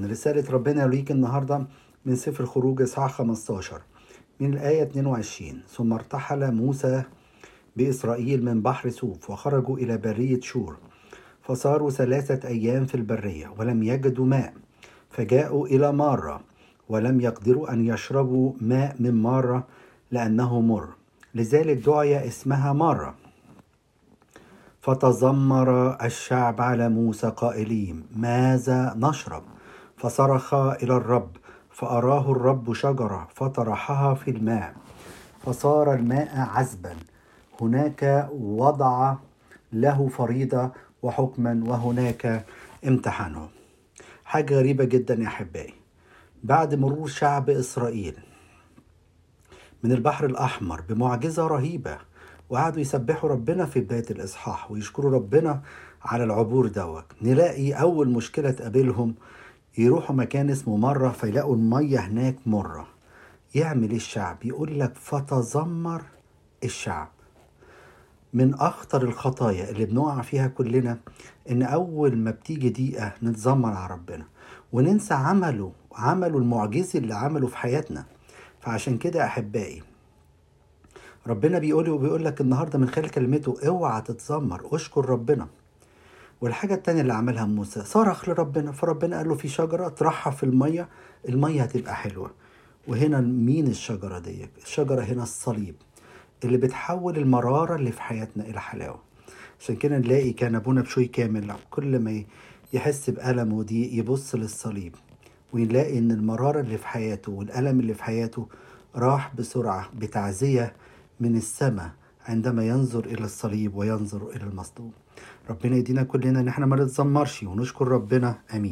رسالة ربنا ليك النهاردة من سفر خروج إصحاح 15 من الآية 22 ثم ارتحل موسى بإسرائيل من بحر سوف وخرجوا إلى برية شور. فصاروا ثلاثة أيام في البرية ولم يجدوا ماء. فجاءوا إلى مارة ولم يقدروا أن يشربوا ماء من مارة لأنه مر. لذلك دعي اسمها مارة. فتذمر الشعب على موسى قائلين ماذا نشرب؟ فصرخ إلى الرب فأراه الرب شجرة فطرحها في الماء فصار الماء عذبا. هناك وضع له فريضة وحكما وهناك امتحنه حاجة غريبة جدا يا أحبائي. بعد مرور شعب إسرائيل من البحر الأحمر بمعجزة رهيبة وقعدوا يسبحوا ربنا في بداية الإصحاح ويشكروا ربنا على العبور دوت نلاقي أول مشكلة تقابلهم يروحوا مكان اسمه مرة فيلاقوا المية هناك مرة. يعمل الشعب يقول لك فتذمر الشعب من أخطر الخطايا اللي بنقع فيها كلنا إن أول ما بتيجي دقيقة نتذمر على ربنا وننسى عمله عمله المعجزي اللي عمله في حياتنا. فعشان كده أحبائي ربنا بيقول وبيقول لك النهارده من خلال كلمته اوعى تتذمر اشكر ربنا والحاجة التانية اللي عملها موسى صرخ لربنا فربنا قال له في شجرة اطرحها في المية المية هتبقى حلوة. وهنا مين الشجرة دي؟ الشجرة هنا الصليب اللي بتحول المرارة اللي في حياتنا إلى حلاوة. عشان كده نلاقي كان أبونا بشوي كامل كل ما يحس بألم وضيق يبص للصليب ونلاقي إن المرارة اللي في حياته والألم اللي في حياته راح بسرعة بتعزية من السماء. عندما ينظر إلى الصليب وينظر إلى المصلوب ربنا يدينا كلنا إن إحنا ما نتذمرش ونشكر ربنا. آمين.